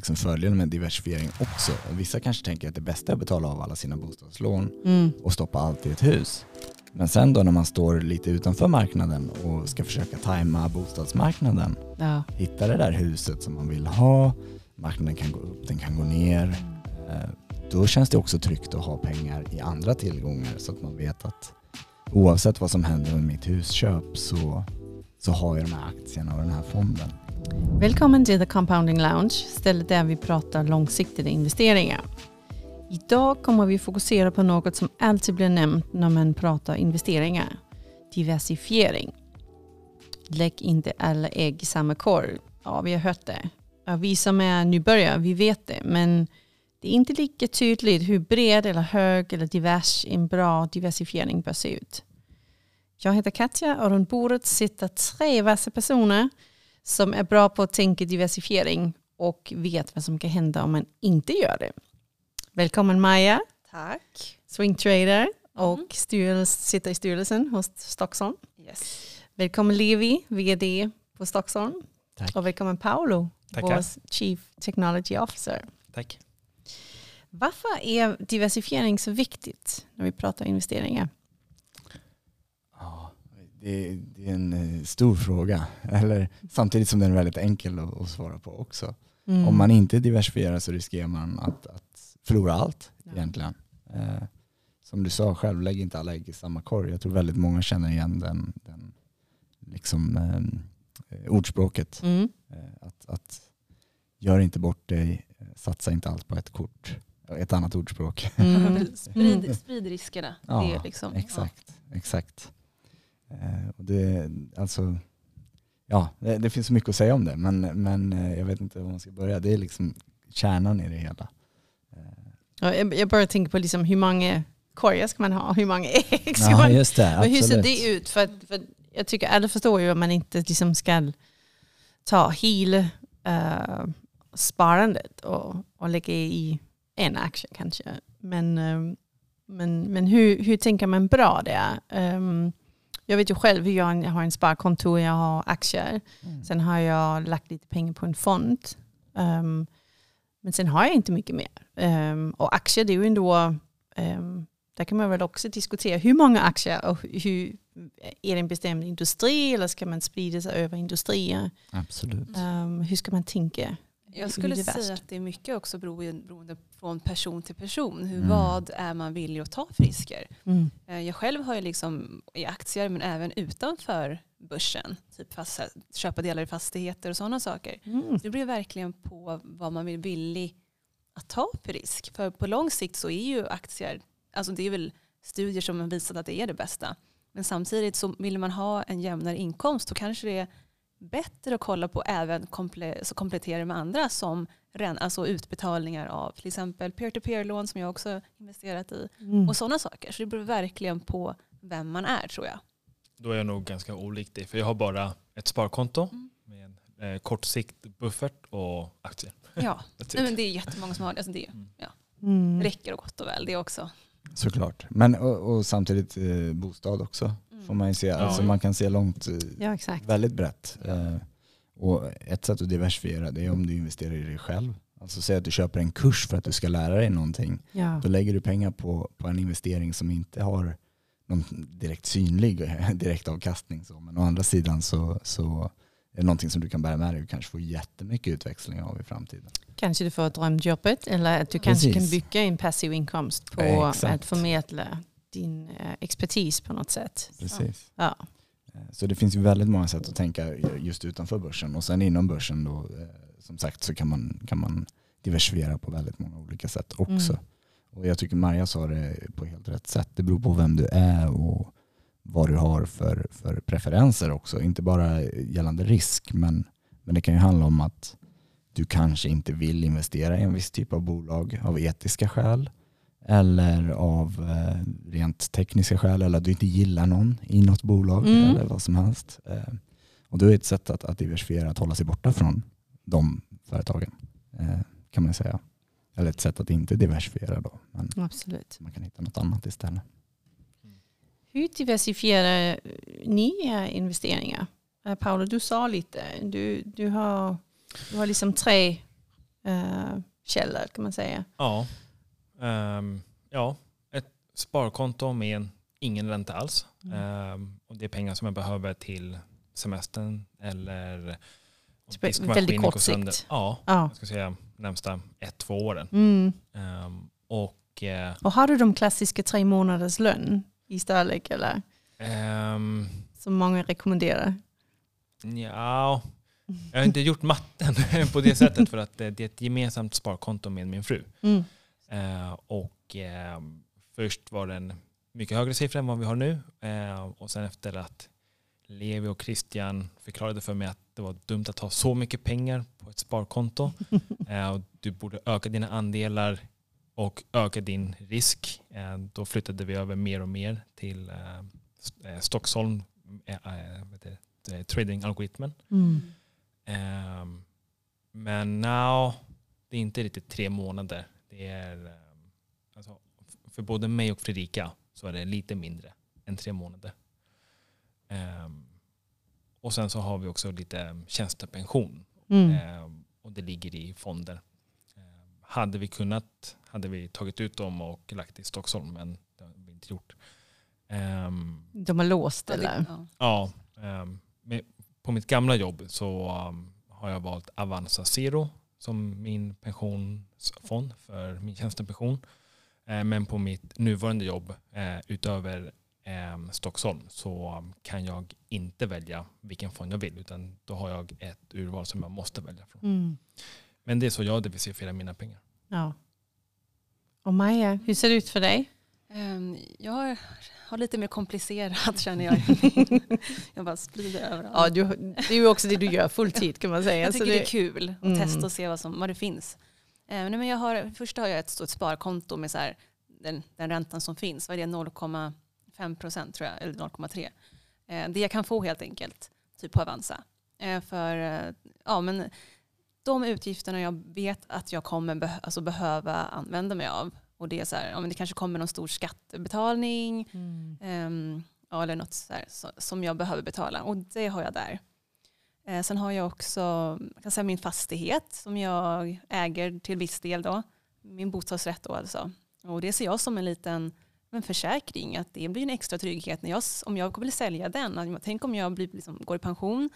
liksom fördelen med diversifiering också. Vissa kanske tänker att det bästa är att betala av alla sina bostadslån Mm. och stoppa allt i ett hus. Men sen då när man står lite utanför marknaden och ska försöka tajma bostadsmarknaden, Ja. hitta det där huset som man vill ha, marknaden kan gå upp, den kan gå ner. Eh, Då känns det också tryggt att ha pengar i andra tillgångar så att man vet att oavsett vad som händer med mitt husköp så, så har jag de här aktierna och den här fonden. Välkommen till The Compounding Lounge, stället där vi pratar långsiktiga investeringar. Idag kommer vi fokusera på något som alltid blir nämnt när man pratar investeringar. Diversifiering. Lägg inte alla ägg i samma korg. Ja, vi har hört det. Ja, vi som är nybörjare, vi vet det. Men det är inte lika tydligt hur bred eller hög eller divers en bra diversifiering bör se ut. Jag heter Katja och runt bordet sitter tre vassa personer som är bra på att tänka diversifiering och vet vad som kan hända om man inte gör det. Välkommen Maja, Tack. swingtrader och styrelse, sitter i styrelsen hos Stockholm. Yes. Välkommen Levi, vd på Stockholm. Tack. Och välkommen Paolo, Tackar. vår Chief Technology Officer. Tack. Varför är diversifiering så viktigt när vi pratar investeringar? Det, det är en eh, stor fråga, eller samtidigt som den är väldigt enkel att, att svara på också. Mm. Om man inte diversifierar så riskerar man att, att förlora allt Ja. egentligen. Eh, som du sa själv, lägg inte alla ägg i samma korg. Jag tror väldigt många känner igen den, den liksom, eh, ordspråket. Mm. Eh, att, att gör inte bort dig, satsa inte allt på ett kort. Ett annat ordspråk. Mm. sprid, sprid riskerna. Ja, liksom, Exakt, exakt. Eh, och det, alltså, ja, det, det finns så mycket att säga om det, men, men eh, jag vet inte var man ska börja. Det är liksom kärnan i det hela. Eh, Ja, jag, börjar tänka på liksom hur många korgar ska man ha? Hur många ägg ska Ja, man just det. Hur ser det ut? För, för jag tycker alla förstår ju att man inte liksom ska ta hela eh, sparandet och, och lägga i en aktie kanske. Men, eh, men, men hur, hur tänker man bra där? Ehm, jag vet ju själv jag, har en sparkonto, jag har aktier. Mm. Sen har jag lagt lite pengar på en fond. Ehm, men sen har jag inte mycket mer. Ehm, och aktier det är ju ändå, um, där kan man väl också diskutera hur många aktier och hur, är det en bestämd industri eller ska man sprida sig över industrier? Absolut. Hur ska man tänka? Jag skulle säga att det är mycket också beroende, från person till person. Hur, Mm. Vad är man villig att ta för risker? Mm. Eh, Jag själv har ju liksom i aktier men även utanför börsen. Typ fast, köpa delar i fastigheter och sådana saker. Mm. Det beror verkligen på vad man är villig att ta för risk. För på lång sikt så är ju aktier, alltså det är väl studier som har visat att det är det bästa. Men samtidigt så vill man ha en jämnare inkomst då kanske det är bättre att kolla på även komple- så komplettera med andra som ren- alltså utbetalningar av till exempel peer-to-peer-lån som jag också investerat i Mm. och sådana saker. Så det beror verkligen på vem man är tror jag. Då är jag nog ganska olik dig. För jag har bara ett sparkonto Mm. med en eh, kortsikt buffert och aktier. Ja, Nej, men det är jättemånga som har det. Alltså det Mm. räcker och gott och väl det också. Såklart. Men, och, och samtidigt eh, bostad också. Får man, ju se. Alltså, Ja. man kan se långt, eh, Ja exakt. väldigt brett. Eh, och ett sätt att diversifiera det är om du investerar i dig själv. Alltså säg att du köper en kurs för att du ska lära dig någonting. Ja. Då lägger du pengar på, på en investering som inte har någon direkt synlig direktavkastning. Så. Men å andra sidan så, så är det någonting som du kan bära med dig och kanske få jättemycket utväxling av i framtiden. Kanske du får drömjobbet eller att du kanske Precis. kan bygga en passiv inkomst på Exakt. att förmedla din eh, expertis på något sätt. Precis. Ja. Eh, Så det finns ju väldigt många sätt att tänka just utanför börsen och sen inom börsen då eh, som sagt så kan man, kan man diversifiera på väldigt många olika sätt också. Mm. Och jag tycker Maria sa det på helt rätt sätt. Det beror på vem du är och vad du har för, för preferenser också. Inte bara gällande risk men, men det kan ju handla om att du kanske inte vill investera i en viss typ av bolag av etiska skäl eller av eh, rent tekniska skäl eller att du inte gillar någon i något bolag Mm. eller vad som helst. Eh, och då är ett sätt att, att diversifiera att hålla sig borta från de företagen eh, kan man säga. Eller ett sätt att inte diversifiera då. Men Absolut. man kan hitta något annat istället. Hur diversifierar ni era investeringar? Eh, Paolo, du sa lite, du, du, har, du har liksom tre eh, källor kan man säga. Ja. Ehm, ja, ett sparkonto med en, ingen ränta alls. Mm. Ehm, och det är pengar som jag behöver till semestern eller Typ väldigt kort sikt. Ja, Ja. jag ska säga närmsta ett, två åren. Mm. Ehm, och eh, Och har du de klassiska tre månaders lön i storlek eller ehm, som många rekommenderar? ja, jag har inte gjort matten på det sättet för att det det är ett gemensamt sparkonto med min fru. Mm. Eh, och eh, först var den mycket högre siffra än vad vi har nu. Eh, och sen efter att Levi och Christian förklarade för mig att det var dumt att ha så mycket pengar på ett sparkonto. och du borde öka dina andelar och öka din risk. Då flyttade vi över mer och mer till St- Stockholm trading-algoritmen. Mm. Men now, det är inte riktigt tre månader. Det är, ehm, alltså, för både mig och Fredrika så är det lite mindre än tre månader. Ehm, och sen så har vi också lite tjänstepension Mm. ehm, och det ligger i fonder. Ehm, hade vi kunnat hade vi tagit ut dem och lagt i Stockholm men det har vi inte gjort. Ehm, De har låst eller? ja. Ja, ehm, med, på mitt gamla jobb så um, har jag valt Avanza Zero som min pensionsfond för min tjänstepension. Eh, men på mitt nuvarande jobb eh, utöver eh, Stockholm så kan jag inte välja vilken fond jag vill utan då har jag ett urval som jag måste välja från. Mm. Men det är så jag diversifierar mina pengar. Ja. Och Maja, hur ser det ut för dig? Ehm, Jag har, lite mer komplicerat känner jag. jag bara sprider överallt. Ja, du, det är ju också det du gör fulltid kan man säga. jag tycker det är kul att Mm. testa och se vad, som, vad det finns. Eh, nej, men jag har, först har jag ett stort sparkonto med så här, den, den räntan som finns. Vad är det? 0,5 procent tror jag, eller 0,3. Eh, det jag kan få helt enkelt, typ på Avanza. För eh, ja, men de utgifterna jag vet att jag kommer beh- alltså behöva använda mig av. Och det är så här, ja, det kanske kommer någon stor skattebetalning Mm. Ehm, ja, eller något så här, så, som jag behöver betala. Och det har jag där. Eh, sen har jag också jag kan säga min fastighet som jag äger till viss del. Då. Min bostadsrätt då alltså. Och det ser jag som en liten en försäkring. Att det blir en extra trygghet när jag, om jag vill sälja den. Att, tänk om jag blir, liksom, går i pension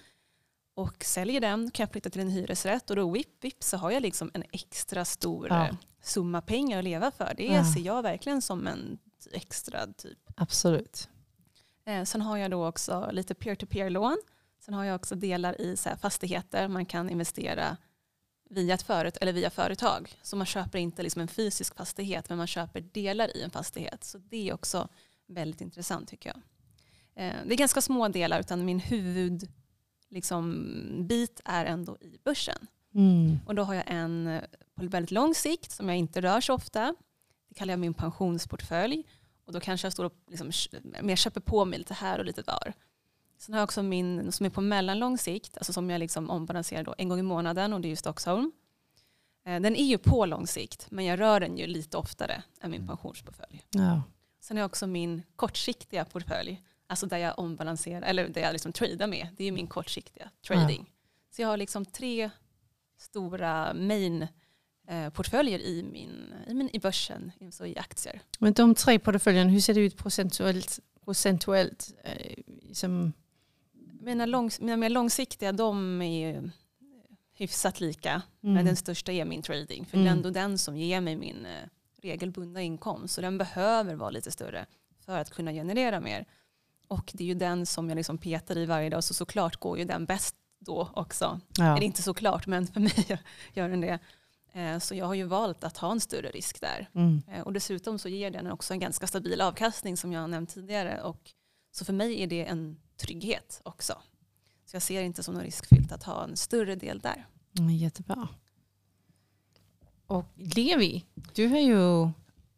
och säljer den kan jag flytta till en hyresrätt och då vipp, vipp så har jag liksom en extra stor Ja. eh, summa pengar att leva för. Det Ja. ser jag verkligen som en extra typ Absolut. Eh, sen har jag då också lite peer-to-peer-lån. Sen har jag också delar i så fastigheter. Man kan investera via, ett föret eller via företag. Så man köper inte liksom en fysisk fastighet men man köper delar i en fastighet. Så det är också väldigt intressant tycker jag. Eh, det är ganska små delar utan min huvudbit liksom, bit är ändå i börsen. Mm. Och då har jag en eh, på väldigt lång sikt som jag inte rör så ofta. Det kallar jag min pensionsportfölj. Och då kanske jag står och liksom, mer köper på mig lite här och lite var. Sen har jag också min som är på mellanlång sikt, alltså som jag liksom ombalanserar då en gång i månaden och det är ju Stockholm. Eh, Den är ju på lång sikt men jag rör den ju lite oftare än min pensionsportfölj. Ja. Sen har jag också min kortsiktiga portfölj, alltså där jag ombalanserar, eller där jag liksom tradar med. Det är ju min kortsiktiga trading. Så jag har liksom tre stora main eh, portföljer i, min, i, min, i börsen, så i aktier. Men de tre portföljerna, hur ser det ut procentuellt? procentuellt eh, som, Mina, lång, mina mer långsiktiga, de är hyfsat lika. Men mm. den största är min trading. För Mm. det är ändå den som ger mig min eh, regelbundna inkomst. Så den behöver vara lite större för att kunna generera mer. Och det är ju den som jag liksom petar i varje dag. Så såklart går ju den bäst då också. ja. Eller inte såklart, men för mig gör den det. Eh, Så jag har ju valt att ha en större risk där. Mm. Eh, Och dessutom så ger den också en ganska stabil avkastning som jag har nämnt tidigare. Och så för mig är det en trygghet också. Så jag ser inte som något riskfyllt att ha en större del där. Mm, jättebra. Och Levi, du har ju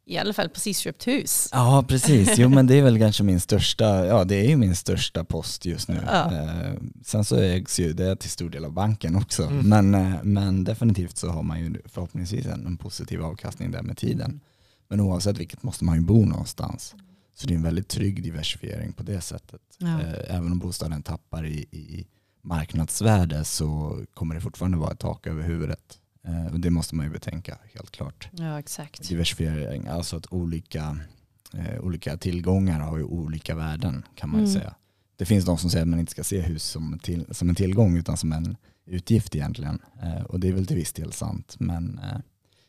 i alla fall precis köpt hus. Ja precis, jo men det är väl kanske min största, ja det är ju min största post just nu. Ja. Eh, sen så ägs ju det till stor del av banken också, Mm. men, eh, men definitivt så har man ju förhoppningsvis en, en positiv avkastning där med tiden. Men oavsett vilket måste man ju bo någonstans. Så det är en väldigt trygg diversifiering på det sättet. Ja. Eh, även om bostaden tappar i, i marknadsvärde så kommer det fortfarande vara ett tak över huvudet. Eh, det måste man ju betänka helt klart. Ja, exakt. Diversifiering, alltså att olika, eh, olika tillgångar har ju olika värden kan man ju Mm. säga. Det finns de som säger att man inte ska se hus som, en till, som en tillgång utan som en utgift egentligen. Eh, och det är väl till viss del sant men eh,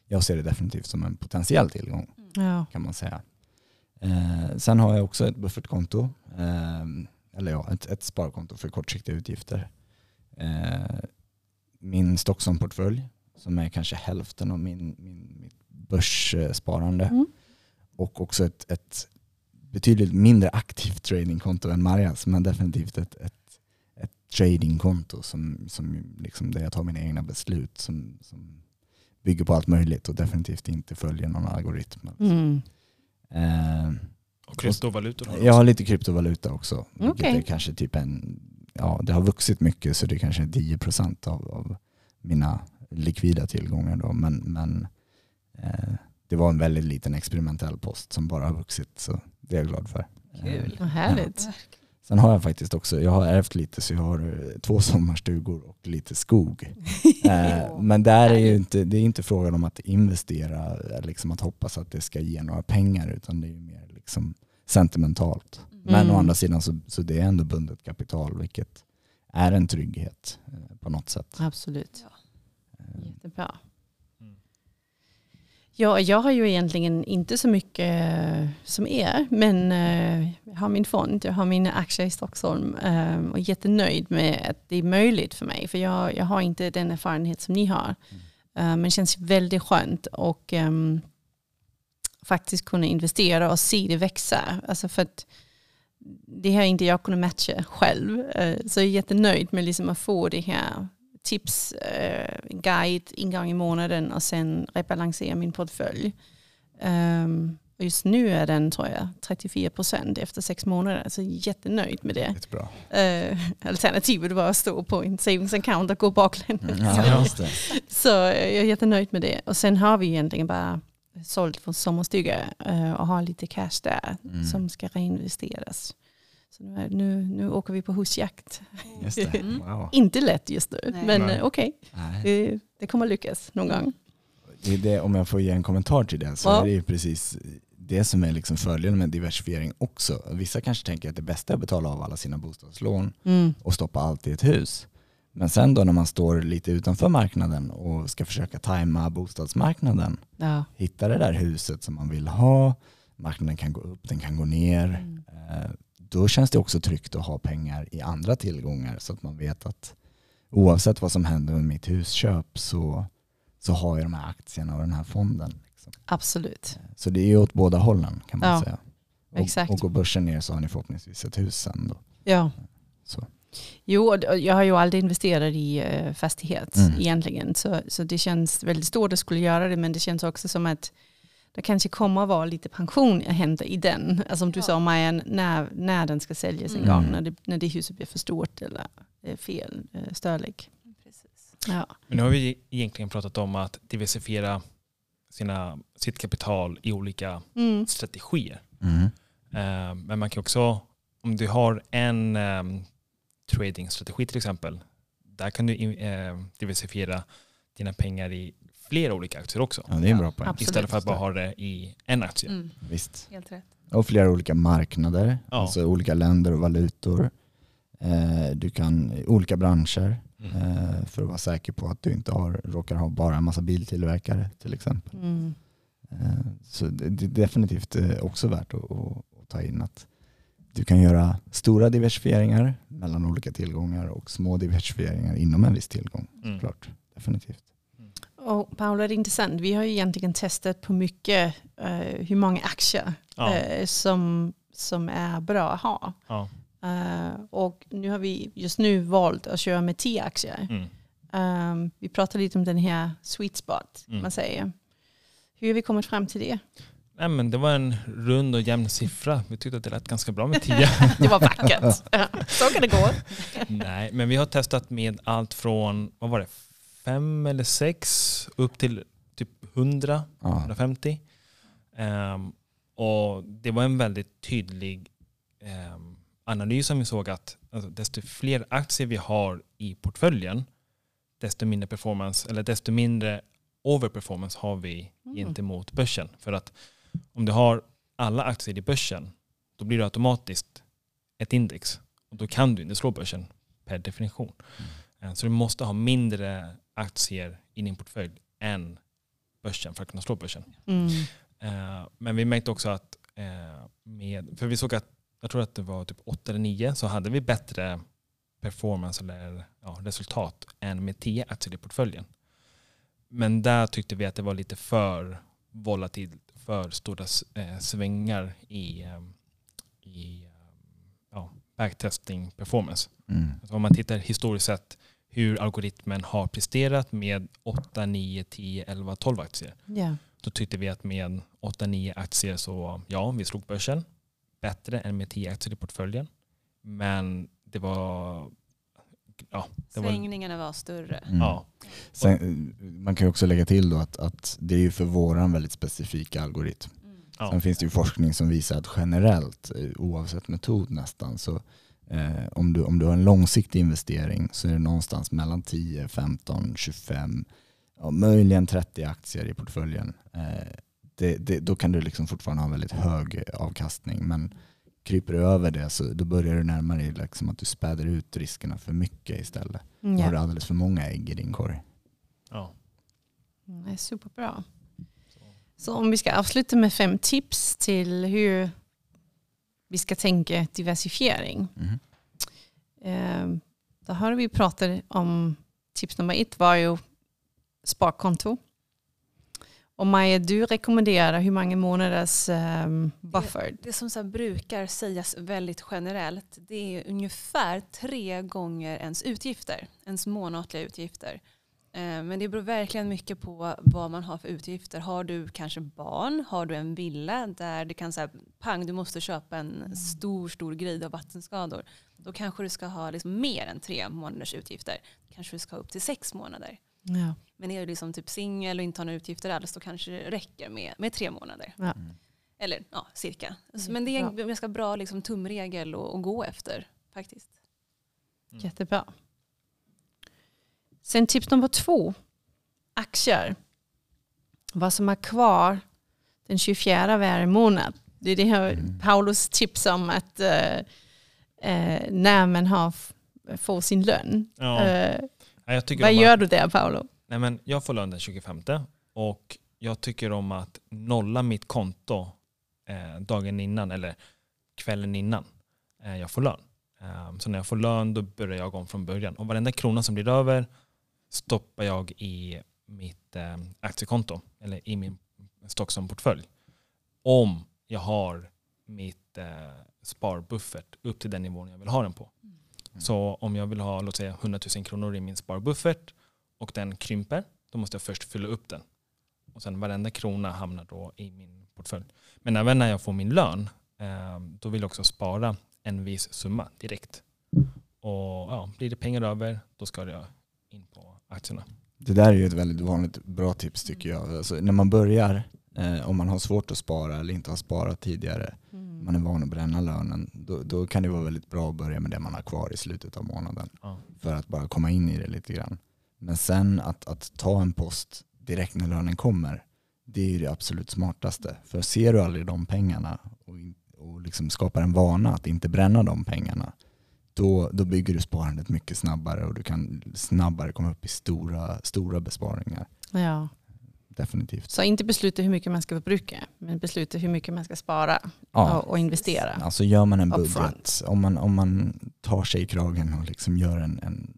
jag ser det definitivt som en potentiell tillgång Ja. kan man säga. Eh, sen har jag också ett buffertkonto, eh, eller ja, ett, ett sparkonto för kortsiktiga utgifter. Min Stockholm-portfölj som är kanske hälften av min, min, mitt börssparande Mm. och också ett, ett betydligt mindre aktivt tradingkonto än Marjas men definitivt ett, ett, ett tradingkonto som, som liksom där jag tar mina egna beslut som, som bygger på allt möjligt och definitivt inte följer någon algoritm. Mm. Eh, Och kryptovalutor har jag har lite kryptovaluta också. Är kanske typ en, ja det har vuxit mycket så det är kanske är 10% av, av mina likvida tillgångar då. Men, men eh, det var en väldigt liten experimentell post som bara har vuxit så det är jag glad för. Kul. Eh, Vad härligt. Sen har jag faktiskt också, jag har ärvt lite så jag har eh, två sommarstugor och lite skog. Eh, men där är ju inte, det är inte frågan om att investera, eh, liksom att hoppas att det ska ge några pengar utan det är ju mer liksom sentimentalt. Men Mm. å andra sidan så, så det är ändå bundet kapital vilket är en trygghet eh, på något sätt. Absolut. Eh, Jättebra. Mm. Ja, jag har ju egentligen inte så mycket eh, som er, men eh, jag har min fond, jag har mina aktier i Stockholm eh, och är jättenöjd med att det är möjligt för mig, för jag, jag har inte den erfarenhet som ni har. Eh, men det känns väldigt skönt och ehm, faktiskt kunna investera och se det växa. Alltså för att det har inte jag kunnat matcha själv. Så jag är jättenöjd med liksom att få det här tips, eh, guide en gång i månaden och sen rebalansera min portfölj. Um, och just nu är den tror jag 34 procent efter sex månader. Så jag är jättenöjd med det. Jättebra. Uh, alternativet var att stå på en savings account och gå baklänges. Ja, just det. Så eh, jag är jättenöjd med det. Och sen har vi egentligen bara sålt vår sommarstuga eh, och har lite cash där Mm. som ska reinvesteras. Så nu, är- nu, nu åker vi på husjakt. Just det. Mm. Wow. Inte lätt just nu, Nej. men eh, okej, Nej. det, det kommer lyckas någon gång. Det är det, om jag får ge en kommentar till det så Ja. är det ju precis det som är liksom fördelen med diversifiering också. Vissa kanske tänker att det bästa är att betala av alla sina bostadslån Mm. och stoppa allt i ett hus. Men sen då när man står lite utanför marknaden och ska försöka tajma bostadsmarknaden, Ja. hitta det där huset som man vill ha, marknaden kan gå upp, den kan gå ner. Mm. Eh, Då känns det också tryggt att ha pengar i andra tillgångar så att man vet att oavsett vad som händer med mitt husköp så, så har jag de här aktierna och den här fonden. Liksom. Absolut. Så det är ju åt båda hållen kan man Ja, säga. Och, exakt. och går börsen ner så har ni förhoppningsvis ett hus sen. Då. Ja. Så. Jo, jag har ju aldrig investerat i eh, fastighet Mm. egentligen. Så, så det känns väldigt stort att skulle göra det. Men det känns också som att det kanske kommer att vara lite pension att hämta i den. Alltså som du Ja. sa Maja, när, när den ska säljas en Mm. gång. När det, när det huset blir för stort eller eh, fel eh, storlek. Precis. Ja. Men nu har vi egentligen pratat om att diversifiera sina, sitt kapital i olika Mm. strategier. Mm. Eh, Men man kan också, om du har en um, tradingstrategi till exempel, där kan du diversifiera dina pengar i flera olika aktier också. Ja, det är en bra poäng. Absolut. Istället för att bara ha det i en aktie. Mm. Visst. Helt rätt. Och flera olika marknader, Ja. alltså olika länder och valutor. Eh, Du kan, olika branscher Mm. eh, för att vara säker på att du inte har, råkar ha bara en massa biltillverkare till exempel. Mm. Eh, Så det det är definitivt eh, också värt att, att, att ta in att du kan göra stora diversifieringar mellan olika tillgångar och små diversifieringar inom en viss tillgång. Mm. Klart, definitivt. Och Paula, det är intressant. Vi har ju egentligen testat på mycket eh, hur många aktier Ja. eh, som, som är bra att ha. Ja. Eh, och nu har vi just nu valt att köra med 10 aktier. Mm. Um, vi pratade lite om den här sweet spot, Mm. man säger. Hur har vi kommit fram till det? Nej, men det var en rund och jämn siffra. Vi tyckte att det lät ganska bra med 10. Det var vackert. Så kan det gå. Nej, men vi har testat med allt från, vad var det, fem eller sex upp till typ 100, Ja, 150. Ehm, och det var en väldigt tydlig ehm, analys som vi såg att alltså, desto fler aktier vi har i portföljen, desto mindre performance, eller desto mindre overperformance har vi Mm. gentemot börsen. För att om du har alla aktier i börsen, då blir det automatiskt ett index. Och då kan du inte slå börsen per definition. Eh, Så du måste ha mindre aktier i din portfölj än börsen för att kunna slå börsen. Mm. Eh, Men vi märkte också att, eh, med, för vi såg att, jag tror att det var typ 8 eller 9, så hade vi bättre performance eller ja, resultat än med 10 aktier i portföljen. Men där tyckte vi att det var lite för volatilt, för stora eh, svängar i, eh, i eh, ja, backtesting performance. Mm. Alltså om man tittar historiskt sett hur algoritmen har presterat med 8, 9, 10, 11, 12 aktier. Ja. Då tyckte vi att med 8-9 aktier så ja, vi slog börsen bättre än med 10 aktier i portföljen. Men det var... Ja, det var, Svängningarna var större. Mm. ja, Sen, man kan ju också lägga till då att, att det är ju för våran väldigt specifika algoritm. Mm. ja. Sen finns det ju forskning som visar att generellt, eh, oavsett metod nästan, så eh, om, du, om du har en långsiktig investering så är det någonstans mellan 10, 15, 25, ja, möjligen 30 aktier i portföljen. Eh, det, det, då kan du liksom fortfarande ha väldigt hög avkastning. Men kryper du över det så då börjar du närma dig liksom att du späder ut riskerna för mycket istället. Då har du alldeles för många ägg i din korg. ja. Mm, Det är superbra. Så om vi ska avsluta med fem tips till hur vi ska tänka diversifiering. Eh, Då har vi pratat om tips nummer ett var ju sparkonto. Och Maja, du rekommenderar hur många månaders um, buffer? Det som så brukar sägas väldigt generellt det är ungefär tre gånger ens utgifter, ens månatliga utgifter. Eh, Men det beror verkligen mycket på vad man har för utgifter. Har du kanske barn? Har du en villa där det kan säga pang, du måste köpa en stor, stor grej av vattenskador. Då kanske du ska ha liksom mer än tre månaders utgifter. Kanske du ska ha upp till sex månader. Ja. Men är du liksom typ singel och inte har några utgifter alls då kanske det räcker med, med tre månader. Ja. Eller ja, cirka. Mm, men det är en ganska bra liksom, tumregel att, att gå efter faktiskt. Mm. Jättebra. Sen tips nummer två. Aktier. Vad som är kvar den 24 varje månad. Det är det här Mm. Paulus tips om att eh, eh, när man har får sin lön. Ja. Eh, Ja, vad gör att, du där Paolo? nej men jag får lön den 25 och jag tycker om att nolla mitt konto eh, dagen innan eller kvällen innan eh, jag får lön. Eh, så när jag får lön då börjar jag om från början. Och varenda krona som blir över stoppar jag i mitt eh, aktiekonto eller i min Stockholm-portfölj. Om jag har mitt eh, sparbuffert upp till den nivån jag vill ha den på. Så om jag vill ha låt säga 100 000 kronor i min sparbuffert och den krymper, då måste jag först fylla upp den. Och sen varenda krona hamnar då i min portfölj. Men även när jag får min lön, eh, då vill jag också spara en viss summa direkt. Och ja, blir det pengar över, då ska jag in på aktierna. Det där är ju ett väldigt vanligt bra tips tycker jag. Alltså, när man börjar, eh, om man har svårt att spara eller inte har sparat tidigare, man är van att bränna lönen, då, då kan det vara väldigt bra att börja med det man har kvar i slutet av månaden. Ja. För att bara komma in i det lite grann. Men sen att, att ta en post direkt när lönen kommer, det är ju det absolut smartaste. För ser du aldrig de pengarna och, och liksom skapar en vana att inte bränna de pengarna, då, då bygger du sparandet mycket snabbare och du kan snabbare komma upp i stora, stora besparingar. Ja. Definitivt. Så inte besluta hur mycket man ska förbruka, men besluta hur mycket man ska spara Ja. och, och investera. Alltså gör man en Upfront. budget, om man, om man tar sig i kragen och liksom gör en, en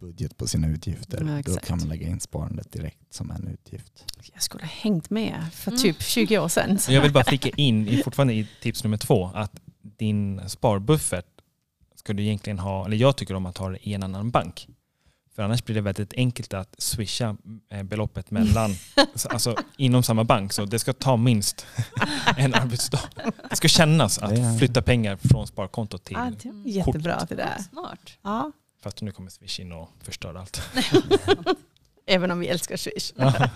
budget på sina utgifter, Ja, då kan man lägga in sparandet direkt som en utgift. Jag skulle ha hängt med för Mm. typ 20 år sedan. Jag vill bara flika in, fortfarande i tips nummer två, att din sparbuffert ska du egentligen ha, eller jag tycker om att ha det i en annan bank. För annars blir det väldigt enkelt att swisha eh, beloppet mellan, alltså inom samma bank. Så det ska ta minst en arbetsdag. Det ska kännas att flytta pengar från sparkontot till, Ja, det är jättebra det där. Smart. Ja. fast nu kommer Swish in och förstör allt. Även om vi älskar Swish. Ja.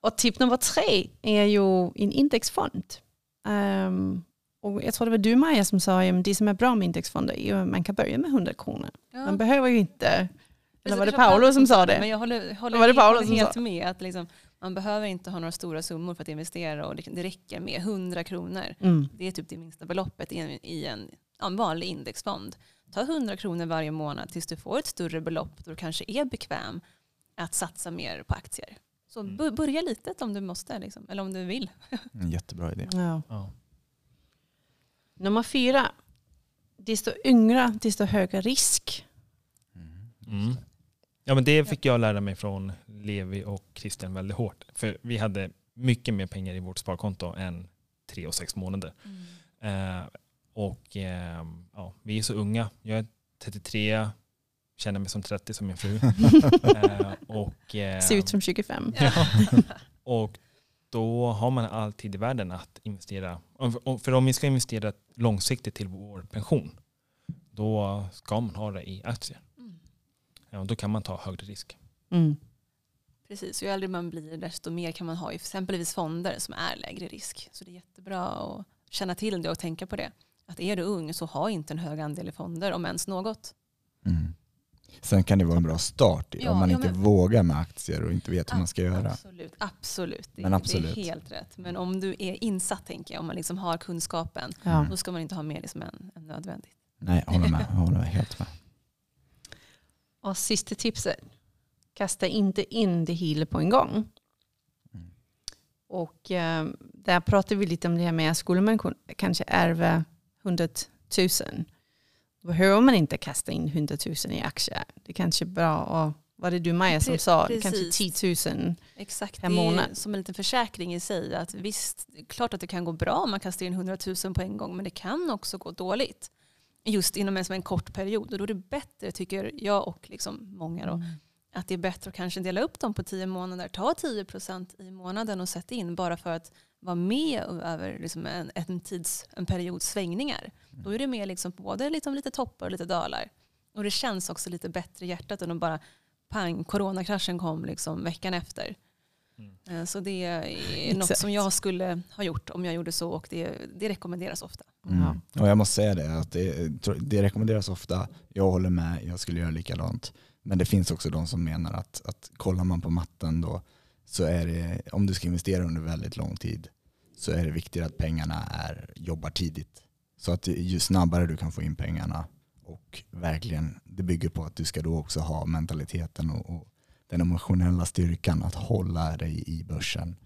Och tip nummer tre är ju en indexfond. Ehm, och jag tror det var du Maja som sa att det som är bra med indexfonder är att man kan börja med 100 kronor. Ja. Man behöver ju inte Eller var det Kanske Paolo som sa Men det? jag håller, håller, Var det Paolo som helt sa? med. Att liksom, man behöver inte ha några stora summor för att investera och det, det räcker med 100 kronor. Mm. Det är typ det minsta beloppet i en, i en, en vanlig indexfond. Ta 100 kronor varje månad tills du får ett större belopp då du kanske är bekväm att satsa mer på aktier. Så Mm. börja litet om du måste, liksom, eller om du vill. En jättebra idé. Ja. Ja. Nummer fyra. Desto yngre, desto högre risk. Mm. Ja men det fick jag lära mig från Levi och Christian väldigt hårt. För vi hade mycket mer pengar i vårt sparkonto än tre och sex månader. Eh, och eh, ja, vi är så unga. Jag är 33, känner mig som 30 som min fru. eh, och, eh, Ser ut som 25. Ja. Och då har man all tid i världen att investera. För om vi ska investera långsiktigt till vår pension, då ska man ha det i aktier. Mm. Ja, och då kan man ta högre risk. Mm. Precis, ju äldre man blir desto mer kan man ha i exempelvis fonder som är lägre risk. Så det är jättebra att känna till det och tänka på det. Att är du ung så ha inte en hög andel i fonder om ens något. Mm. Sen kan det vara en bra start Ja, om man ja, inte men- vågar med aktier och inte vet hur man ska göra. Absolut, absolut. Det, Men absolut. det är helt rätt. Men om du är insatt tänker jag, om man liksom har kunskapen, Ja. då ska man inte ha mer det som en, en nödvändigt. Nej, jag håller med. Jag håller helt med. Och sista tipset. Kasta inte in det hela på en gång. Mm. Och eh, där pratar vi lite om det här med, skulle man kanske ärva 100 000, då behöver man inte kasta in 100 000 i aktier. Det kanske är bra att, var det du Maja som sa, precis. kanske 10 000. Exakt, Per det är månad. som en liten försäkring i sig. Att visst, klart att det kan gå bra om man kastar in 100 000 på en gång, men det kan också gå dåligt. Just inom en, en kort period. Och då är det bättre, tycker jag och liksom många, då, att det är bättre att kanske dela upp dem på tio månader. Ta 10% i månaden och sätt in bara för att vara med över liksom en, en, tids, en periods svängningar. Då är det med liksom både liksom lite toppar och lite dalar. Och det känns också lite bättre i hjärtat än att bara pang, coronakraschen kom liksom veckan efter. Mm. Eh, Så det är något Exakt. som jag skulle ha gjort om jag gjorde så och det, det rekommenderas ofta. Mm. Och jag måste säga det, att det, det rekommenderas ofta. Jag håller med, jag skulle göra likadant. Men det finns också de som menar att, att kollar man på matten då så är det, om du ska investera under väldigt lång tid så är det viktigt att pengarna är, jobbar tidigt. Så att ju snabbare du kan få in pengarna och verkligen, det bygger på att du ska då också ha mentaliteten och, och den emotionella styrkan att hålla dig i börsen.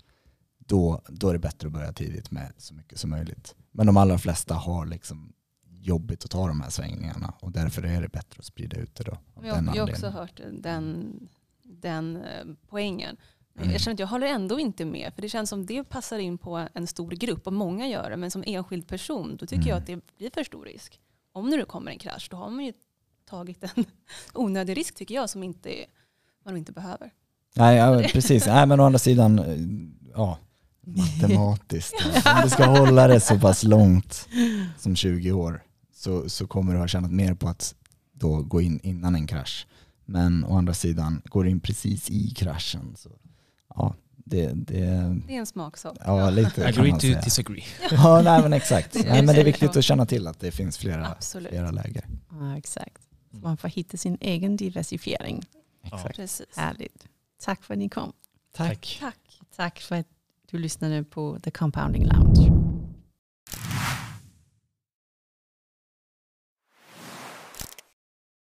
Då, då är det bättre att börja tidigt med så mycket som möjligt. Men de allra flesta har liksom jobbigt att ta de här svängningarna och därför är det bättre att sprida ut det då. Jag, jag har också hört den, den poängen. Mm. Jag känner att jag håller ändå inte med. För det känns som det passar in på en stor grupp och många gör det. Men som enskild person då tycker jag Mm. att det blir för stor risk. Om det nu kommer en krasch då har man ju tagit en onödig risk tycker jag som inte, man inte behöver. Nej, ja, precis. Nej, men å andra sidan, eh, ja, matematiskt. Om du ska hålla det så pass långt som 20 år så, så kommer du ha tjänat mer på att då gå in innan en krasch. Men å andra sidan, går du in precis i kraschen så ja, det, det Det är en smaksak. ja, lite Agree to säga. disagree. Ja, nej men exakt. Det- Nej, men det är viktigt att känna till att det finns flera, Absolut. flera läger. Ja, exakt. Man får hitta sin egen diversifiering. Exakt. Precis. Härligt. Tack för att ni kom. Tack. Tack. Tack för att du lyssnade på The Compounding Lounge.